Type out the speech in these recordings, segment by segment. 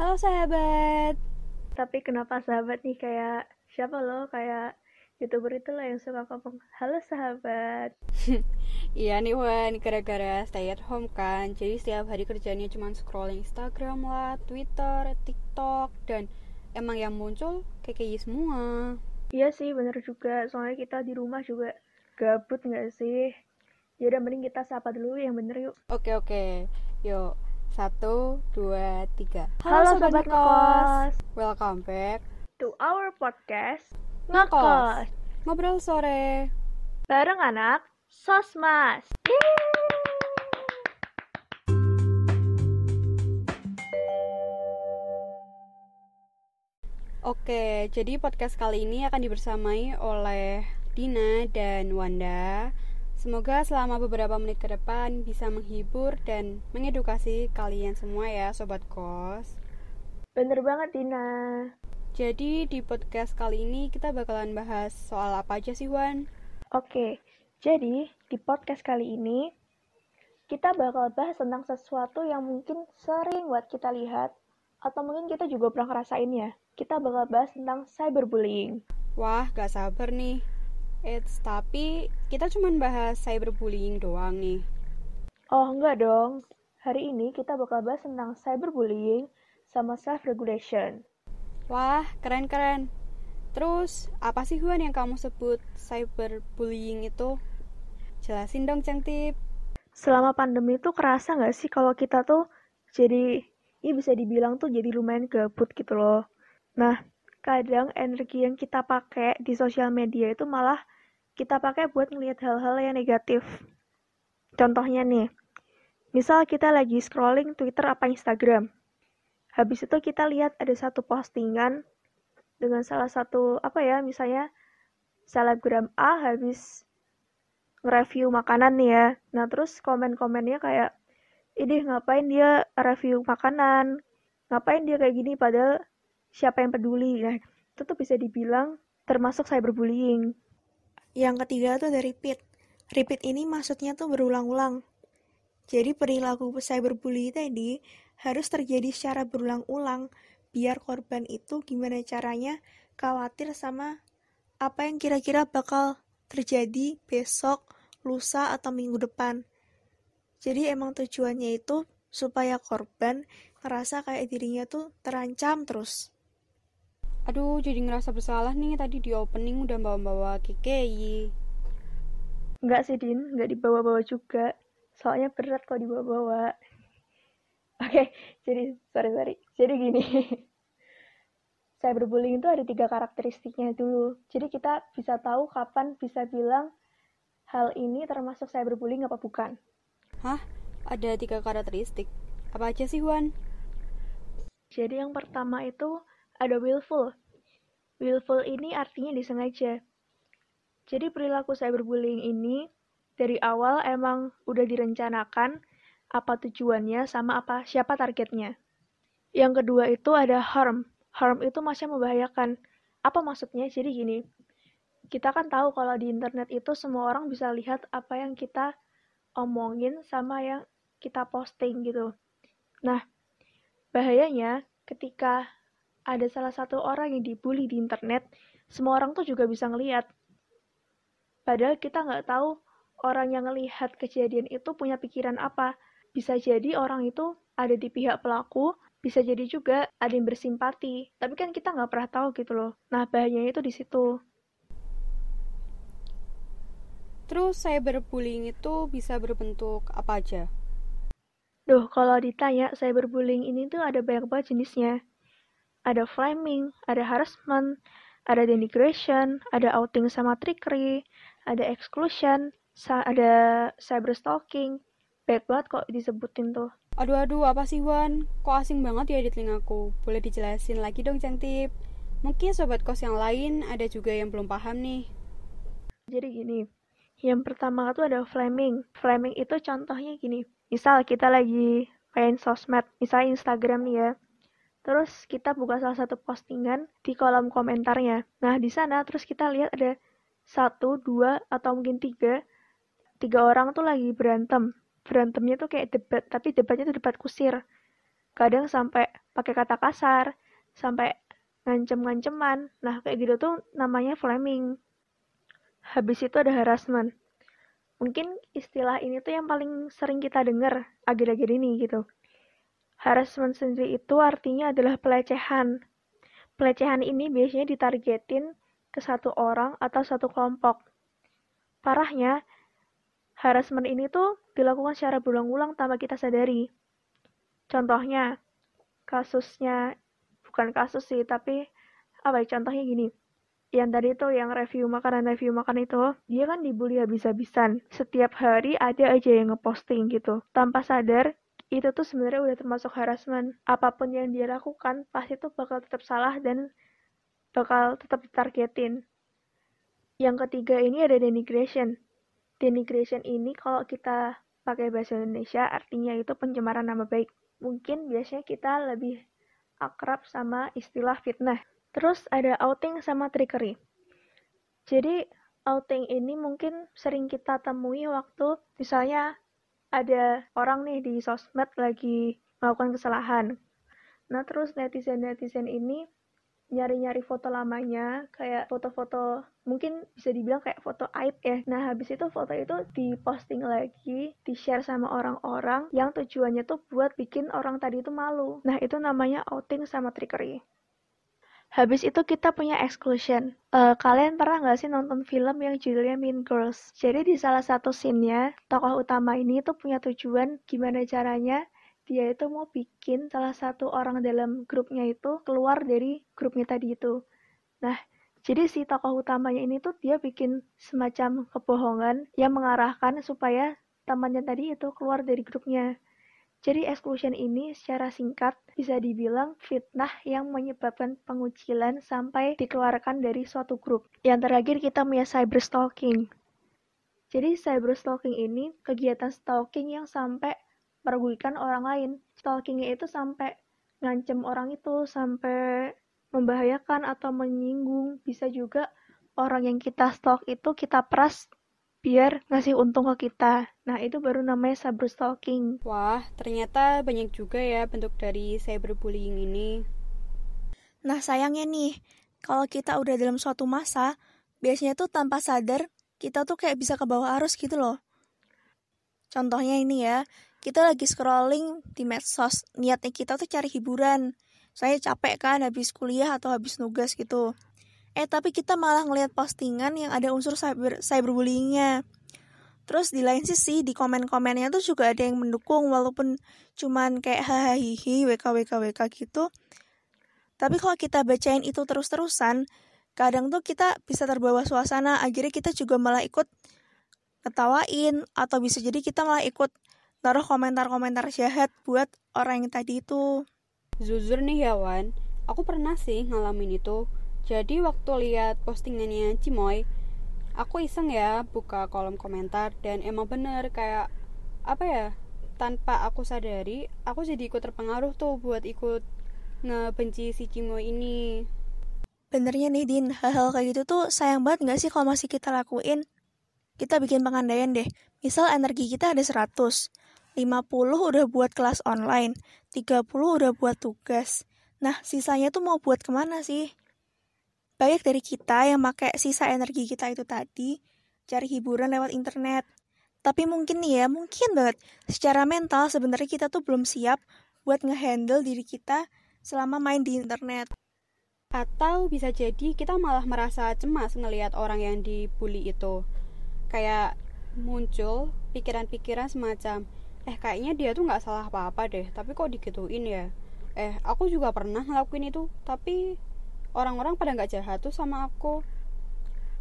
Halo sahabat. Tapi kenapa sahabat nih kayak siapa loh kayak youtuber itu loh yang suka ngomong halo sahabat. Iya nih Wan, gara-gara stay at home kan Jadi setiap hari kerjanya cuma scrolling Instagram lah, Twitter, TikTok Dan emang yang muncul KKI semua Iya sih bener juga, soalnya kita di rumah juga gabut nggak sih? Ya udah mending kita sapa dulu yang bener yuk. Oke oke, yuk satu, dua, tiga Halo, Sobat Ngekos. Welcome back To our podcast Ngekos Ngobrol sore bareng anak Sosmas. Oke, jadi podcast kali ini akan dibersamai oleh Dina dan Wanda. Semoga selama beberapa menit ke depan bisa menghibur dan mengedukasi kalian semua ya, sobat kos. Bener banget Dina. Jadi di podcast kali ini kita bakalan bahas soal apa aja sih, Wan? Oke, jadi di podcast kali ini kita bakal bahas tentang sesuatu yang mungkin sering buat kita lihat atau mungkin kita juga pernah ngerasain ya. Kita bakal bahas tentang cyberbullying. Wah, gak sabar nih. Eits, tapi kita cuma bahas cyberbullying doang nih. Oh, enggak dong. Hari ini kita bakal bahas tentang cyberbullying sama self-regulation. Wah, keren-keren. Terus, apa sih Huan yang kamu sebut cyberbullying itu? Jelasin dong, Cengtip. Selama pandemi itu kerasa nggak sih kalau kita tuh jadi, ini bisa dibilang tuh jadi lumayan gabut gitu loh. Nah, kadang energi yang kita pakai di sosial media itu malah kita pakai buat ngelihat hal-hal yang negatif. Contohnya nih, misal kita lagi scrolling Twitter apa Instagram. Habis itu kita lihat ada satu postingan dengan salah satu apa ya, misalnya selebgram A habis nge-review makanan nih ya. Nah, terus komen-komennya kayak ini ngapain dia review makanan? Ngapain dia kayak gini padahal siapa yang peduli? Nah, itu tuh bisa dibilang termasuk cyberbullying. Yang ketiga tuh dari repeat. Repeat ini maksudnya tuh berulang-ulang. Jadi perilaku cyberbully tadi harus terjadi secara berulang-ulang biar korban itu gimana caranya khawatir sama apa yang kira-kira bakal terjadi besok, lusa, atau minggu depan. Jadi emang tujuannya itu supaya korban ngerasa kayak dirinya tuh terancam terus. Aduh, jadi ngerasa bersalah nih tadi di opening udah bawa-bawa KKI. Enggak sih, Din. Enggak dibawa-bawa juga. Soalnya berat kalau dibawa-bawa. Oke, jadi sorry sorry. Jadi gini, cyberbullying itu ada tiga karakteristiknya dulu. Jadi kita bisa tahu kapan bisa bilang hal ini termasuk cyberbullying apa bukan. Hah? Ada tiga karakteristik. Apa aja sih, Wan? Jadi yang pertama itu ada willful. Willful ini artinya disengaja. Jadi perilaku cyberbullying ini dari awal emang udah direncanakan apa tujuannya sama apa siapa targetnya. Yang kedua itu ada harm. Harm itu masih membahayakan. Apa maksudnya? Jadi gini, kita kan tahu kalau di internet itu semua orang bisa lihat apa yang kita omongin sama yang kita posting gitu. Nah, bahayanya ketika ada salah satu orang yang dibully di internet, semua orang tuh juga bisa ngelihat. Padahal kita nggak tahu orang yang ngelihat kejadian itu punya pikiran apa. Bisa jadi orang itu ada di pihak pelaku, bisa jadi juga ada yang bersimpati. Tapi kan kita nggak pernah tahu gitu loh. Nah, bahayanya itu di situ. Terus cyberbullying itu bisa berbentuk apa aja? Duh, kalau ditanya cyberbullying ini tuh ada banyak banget jenisnya. Ada flaming, ada harassment, ada denigration, ada outing sama trickery, ada exclusion, ada cyberstalking. Banyak banget kok disebutin tuh. Aduh aduh apa sih Wan? Kok asing banget ya di telingaku? Boleh dijelasin lagi dong Cangtip? Mungkin sobat kos yang lain ada juga yang belum paham nih. Jadi gini, yang pertama tuh ada flaming. Flaming itu contohnya gini. Misal kita lagi main sosmed, misalnya Instagram nih ya. Terus kita buka salah satu postingan di kolom komentarnya. Nah, di sana terus kita lihat ada satu, dua, atau mungkin tiga. Tiga orang tuh lagi berantem. Berantemnya tuh kayak debat, tapi debatnya tuh debat kusir. Kadang sampai pakai kata kasar, sampai ngancem-nganceman. Nah, kayak gitu tuh namanya flaming. Habis itu ada harassment. Mungkin istilah ini tuh yang paling sering kita dengar akhir-akhir ini gitu. Harassment sendiri itu artinya adalah pelecehan. Pelecehan ini biasanya ditargetin ke satu orang atau satu kelompok. Parahnya, harassment ini tuh dilakukan secara berulang-ulang tanpa kita sadari. Contohnya, kasusnya bukan kasus sih, tapi apa ya contohnya gini. Yang tadi tuh yang review makanan review makan itu, dia kan dibully habis-habisan. Setiap hari ada aja yang ngeposting gitu. Tanpa sadar, itu tuh sebenarnya udah termasuk harassment. Apa pun yang dia lakukan, pasti tuh bakal tetap salah dan bakal tetap ditargetin. Yang ketiga ini ada denigration. Denigration ini kalau kita pakai bahasa Indonesia artinya itu pencemaran nama baik. Mungkin biasanya kita lebih akrab sama istilah fitnah. Terus ada outing sama trickery. Jadi outing ini mungkin sering kita temui waktu misalnya ada orang nih di sosmed lagi melakukan kesalahan. Nah terus netizen-netizen ini nyari-nyari foto lamanya kayak foto-foto mungkin bisa dibilang kayak foto aib ya. Nah habis itu foto itu diposting lagi di share sama orang-orang yang tujuannya tuh buat bikin orang tadi itu malu. Nah itu namanya outing sama trickery Habis itu kita punya exclusion. Uh, kalian pernah nggak sih nonton film yang judulnya Mean Girls? Jadi di salah satu scene-nya, tokoh utama ini tuh punya tujuan gimana caranya dia itu mau bikin salah satu orang dalam grupnya itu keluar dari grupnya tadi itu. Nah, jadi si tokoh utamanya ini tuh dia bikin semacam kebohongan yang mengarahkan supaya temannya tadi itu keluar dari grupnya. Jadi exclusion ini secara singkat bisa dibilang fitnah yang menyebabkan pengucilan sampai dikeluarkan dari suatu grup. Yang terakhir kita punya cyber stalking. Jadi cyber stalking ini kegiatan stalking yang sampai merugikan orang lain. Stalkingnya itu sampai ngancem orang itu, sampai membahayakan atau menyinggung. Bisa juga orang yang kita stalk itu kita peras biar ngasih untung ke kita. Nah, itu baru namanya cyberstalking. Wah, ternyata banyak juga ya bentuk dari cyberbullying ini. Nah, sayangnya nih, kalau kita udah dalam suatu masa, biasanya tuh tanpa sadar, kita tuh kayak bisa ke bawah arus gitu loh. Contohnya ini ya, kita lagi scrolling di medsos, niatnya kita tuh cari hiburan. Saya capek kan habis kuliah atau habis nugas gitu. Eh tapi kita malah ngelihat postingan yang ada unsur cyber cyberbullyingnya. Terus di lain sisi di komen-komennya tuh juga ada yang mendukung walaupun cuman kayak hahaha wk wk wk gitu. Tapi kalau kita bacain itu terus-terusan, kadang tuh kita bisa terbawa suasana, akhirnya kita juga malah ikut ketawain atau bisa jadi kita malah ikut taruh komentar-komentar jahat buat orang yang tadi itu. Jujur nih ya Wan, aku pernah sih ngalamin itu. Jadi waktu lihat postingannya Cimoy, aku iseng ya buka kolom komentar dan emang bener kayak apa ya tanpa aku sadari aku jadi ikut terpengaruh tuh buat ikut ngebenci si Cimoy ini benernya nih Din hal-hal kayak gitu tuh sayang banget gak sih kalau masih kita lakuin kita bikin pengandaian deh misal energi kita ada 100 50 udah buat kelas online, 30 udah buat tugas. Nah, sisanya tuh mau buat ke mana sih? Banyak dari kita yang pakai sisa energi kita itu tadi, cari hiburan lewat internet. Tapi mungkin nih ya, mungkin banget, secara mental sebenarnya kita tuh belum siap buat ngehandle diri kita selama main di internet. Atau bisa jadi kita malah merasa cemas ngelihat orang yang dibully itu. Kayak muncul pikiran-pikiran semacam, eh kayaknya dia tuh nggak salah apa-apa deh tapi kok digituin ya eh aku juga pernah ngelakuin itu tapi orang-orang pada nggak jahat tuh sama aku.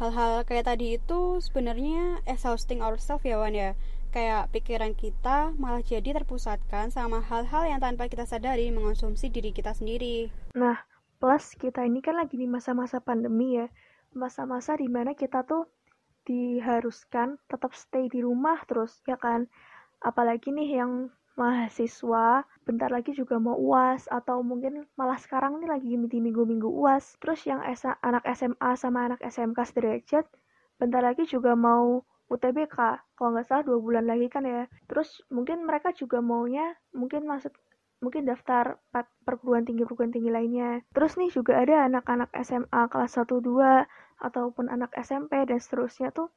Hal-hal kayak tadi itu sebenarnya exhausting ourselves ya Wan ya. Kayak pikiran kita malah jadi terpusatkan sama hal-hal yang tanpa kita sadari mengonsumsi diri kita sendiri. Nah plus kita ini kan lagi di masa-masa pandemi ya. Masa-masa di mana kita tuh diharuskan tetap stay di rumah terus ya kan? Apalagi nih yang mahasiswa bentar lagi juga mau uas atau mungkin malah sekarang nih lagi di minggu-minggu uas terus yang esa, anak SMA sama anak SMK sederajat bentar lagi juga mau UTBK kalau nggak salah dua bulan lagi kan ya terus mungkin mereka juga maunya mungkin masuk mungkin daftar perguruan tinggi perguruan tinggi lainnya. Terus nih juga ada anak-anak SMA kelas 1 2 ataupun anak SMP dan seterusnya tuh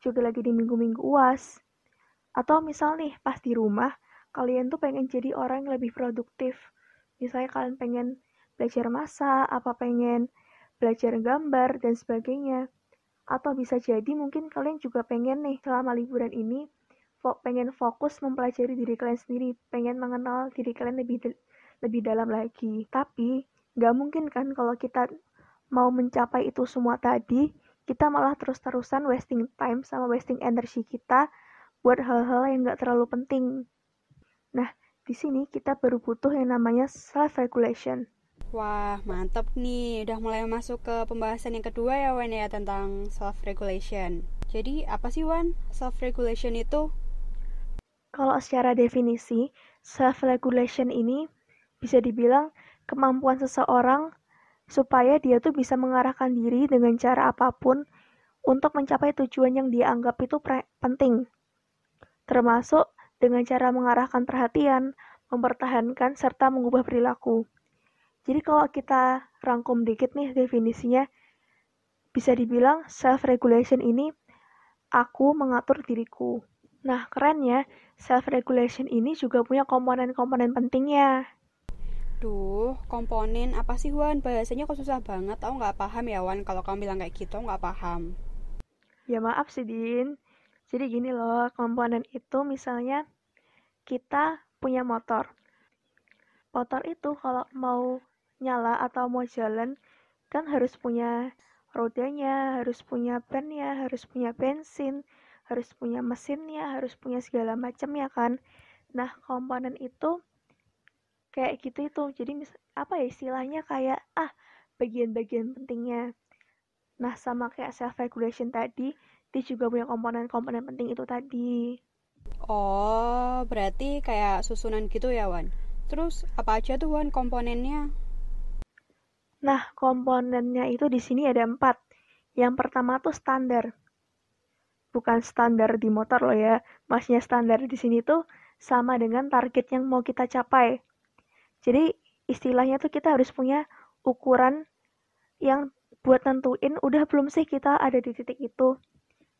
juga lagi di minggu-minggu UAS. Atau misal nih pas di rumah kalian tuh pengen jadi orang yang lebih produktif. Misalnya kalian pengen belajar masak, apa pengen belajar gambar dan sebagainya. Atau bisa jadi mungkin kalian juga pengen nih selama liburan ini pengen fokus mempelajari diri kalian sendiri, pengen mengenal diri kalian lebih lebih dalam lagi. Tapi nggak mungkin kan kalau kita mau mencapai itu semua tadi, kita malah terus-terusan wasting time sama wasting energi kita buat hal-hal yang nggak terlalu penting. Nah, di sini kita baru butuh yang namanya self-regulation. Wah, mantap nih. Udah mulai masuk ke pembahasan yang kedua ya, Wan ya, tentang self-regulation. Jadi, apa sih, Wan? Self-regulation itu? Kalau secara definisi, self-regulation ini bisa dibilang kemampuan seseorang supaya dia tuh bisa mengarahkan diri dengan cara apa pun untuk mencapai tujuan yang dia anggap itu penting. Termasuk dengan cara mengarahkan perhatian, mempertahankan, serta mengubah perilaku. Jadi kalau kita rangkum dikit nih definisinya, bisa dibilang self-regulation ini aku mengatur diriku. Nah, keren ya, self-regulation ini juga punya komponen-komponen pentingnya. Duh, komponen apa sih Wan? Bahasanya kok susah banget, tau nggak paham ya Wan kalau kamu bilang kayak gitu nggak paham. Ya maaf sih Din. Jadi gini loh, komponen itu misalnya kita punya motor. Motor itu kalau mau nyala atau mau jalan kan harus punya rodanya, harus punya bannya, harus punya bensin, harus punya mesinnya, harus punya segala macam ya kan. Nah, komponen itu kayak gitu itu. Jadi mis apa ya istilahnya kayak ah bagian-bagian pentingnya. Nah, sama kayak self regulation tadi, dia juga punya komponen-komponen penting itu tadi. Oh, berarti kayak susunan gitu ya, Wan. Terus apa aja tuh Wan komponennya? Nah, komponennya itu di sini ada empat. Yang pertama tuh standar bukan standar di motor loh ya. Maksudnya standar di sini tuh sama dengan target yang mau kita capai. Jadi istilahnya tuh kita harus punya ukuran yang buat tentuin udah belum sih kita ada di titik itu.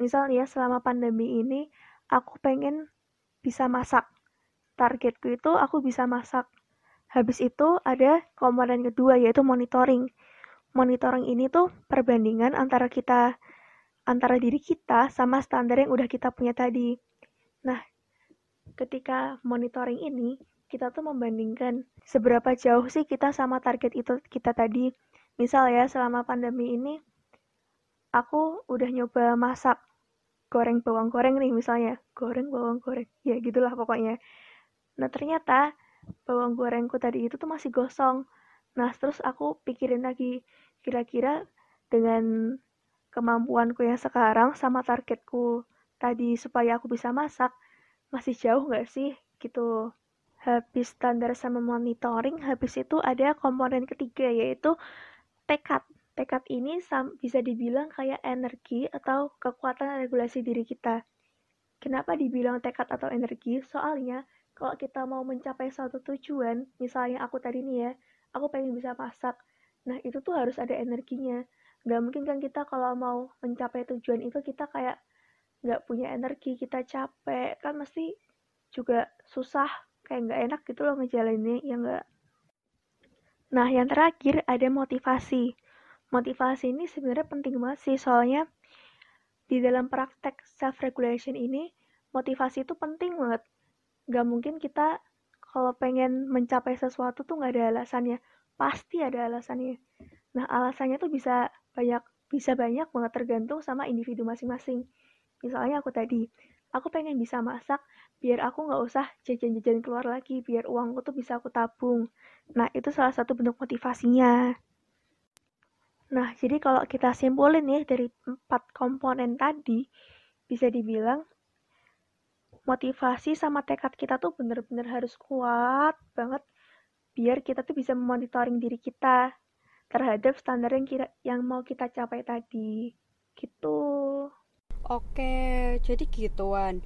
Misalnya selama pandemi ini aku pengen bisa masak. Targetku itu aku bisa masak. Habis itu ada komponen kedua yaitu monitoring. Monitoring ini tuh perbandingan antara kita antara diri kita sama standar yang udah kita punya tadi. Nah, ketika monitoring ini, kita tuh membandingkan seberapa jauh sih kita sama target itu kita tadi. Misal ya, selama pandemi ini, aku udah nyoba masak goreng bawang goreng nih misalnya. Goreng bawang goreng, ya gitulah pokoknya. Nah, ternyata bawang gorengku tadi itu tuh masih gosong. Nah, terus aku pikirin lagi, kira-kira dengan kemampuanku yang sekarang sama targetku tadi supaya aku bisa masak masih jauh nggak sih gitu habis standar sama monitoring habis itu ada komponen ketiga yaitu tekad. Tekad ini bisa dibilang kayak energi atau kekuatan regulasi diri kita. Kenapa dibilang tekad atau energi? Soalnya kalau kita mau mencapai suatu tujuan misalnya aku tadi nih ya aku pengen bisa masak. Nah itu tuh harus ada energinya. Nggak mungkin kan kita kalau mau mencapai tujuan itu kita kayak nggak punya energi kita capek. Kan mesti juga susah kayak nggak enak gitu loh ngejalaninnya ya nggak nah yang terakhir ada motivasi. Motivasi ini sebenarnya penting banget sih soalnya di dalam praktek self regulation ini motivasi itu penting banget. Nggak mungkin kita kalau pengen mencapai sesuatu tuh nggak ada alasannya. Pasti ada alasannya. Nah alasannya tuh bisa banyak bisa banyak banget tergantung sama individu masing-masing. Misalnya aku tadi, aku pengen bisa masak biar aku nggak usah jajan-jajan keluar lagi, biar uangku tuh bisa aku tabung. Nah, itu salah satu bentuk motivasinya. Nah, jadi kalau kita simpulin nih dari empat komponen tadi, bisa dibilang motivasi sama tekad kita tuh bener-bener harus kuat banget biar kita tuh bisa memonitoring diri kita terhadap standar yang kira yang mau kita capai tadi gitu oke jadi gituan.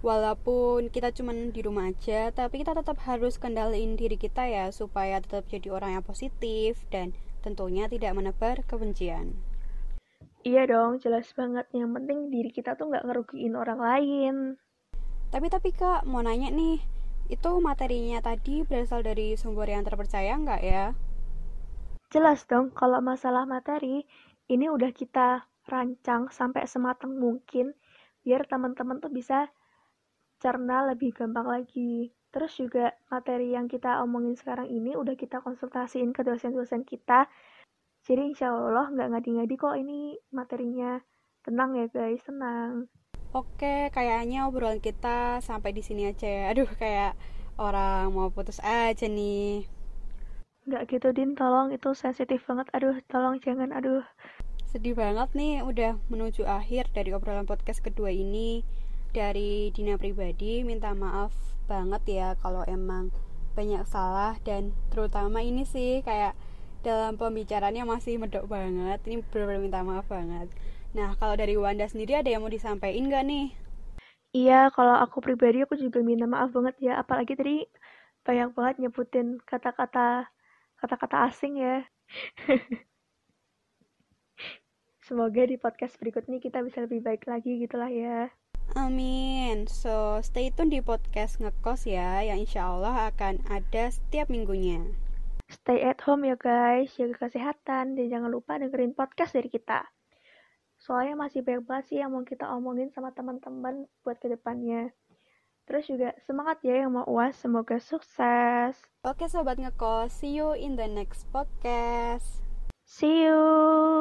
Walaupun kita cuman di rumah aja tapi kita tetap harus kendaliin diri kita ya supaya tetap jadi orang yang positif dan tentunya tidak menebar kebencian. Iya dong jelas banget. Yang penting diri kita tuh nggak ngerugiin orang lain. Tapi tapi kak mau nanya nih itu materinya tadi berasal dari sumber yang terpercaya nggak ya? Jelas dong kalau masalah materi ini udah kita rancang sampai sematang mungkin biar teman-teman tuh bisa cerna lebih gampang lagi. Terus juga materi yang kita omongin sekarang ini udah kita konsultasiin ke dosen-dosen kita. Jadi insya Allah nggak ngadi-ngadi kok ini materinya. Tenang ya guys, tenang. Oke, kayaknya obrolan kita sampai di sini aja ya. Aduh, kayak orang mau putus aja nih. Nggak gitu, Din. Tolong, itu sensitif banget. Aduh, tolong jangan. Aduh. Sedih banget nih, udah menuju akhir dari obrolan podcast kedua ini. Dari Dina pribadi minta maaf banget ya kalau emang banyak salah. Dan terutama ini sih kayak dalam pembicaranya masih medok banget. Ini benar-benar minta maaf banget. Nah kalau dari Wanda sendiri ada yang mau disampaikan gak nih? Iya kalau aku pribadi aku juga minta maaf banget ya. Apalagi tadi banyak banget nyebutin kata-kata kata-kata asing ya semoga di podcast berikutnya kita bisa lebih baik lagi gitulah ya Amin. So, stay tune di podcast ngekos ya, yang insya Allah akan ada setiap minggunya. Stay at home ya guys, jaga kesehatan, dan jangan lupa dengerin podcast dari kita. Soalnya masih banyak banget sih yang mau kita omongin sama teman-teman buat ke depannya. Terus juga semangat ya yang mau uas, semoga sukses. Oke sobat ngekos, see you in the next podcast. See you.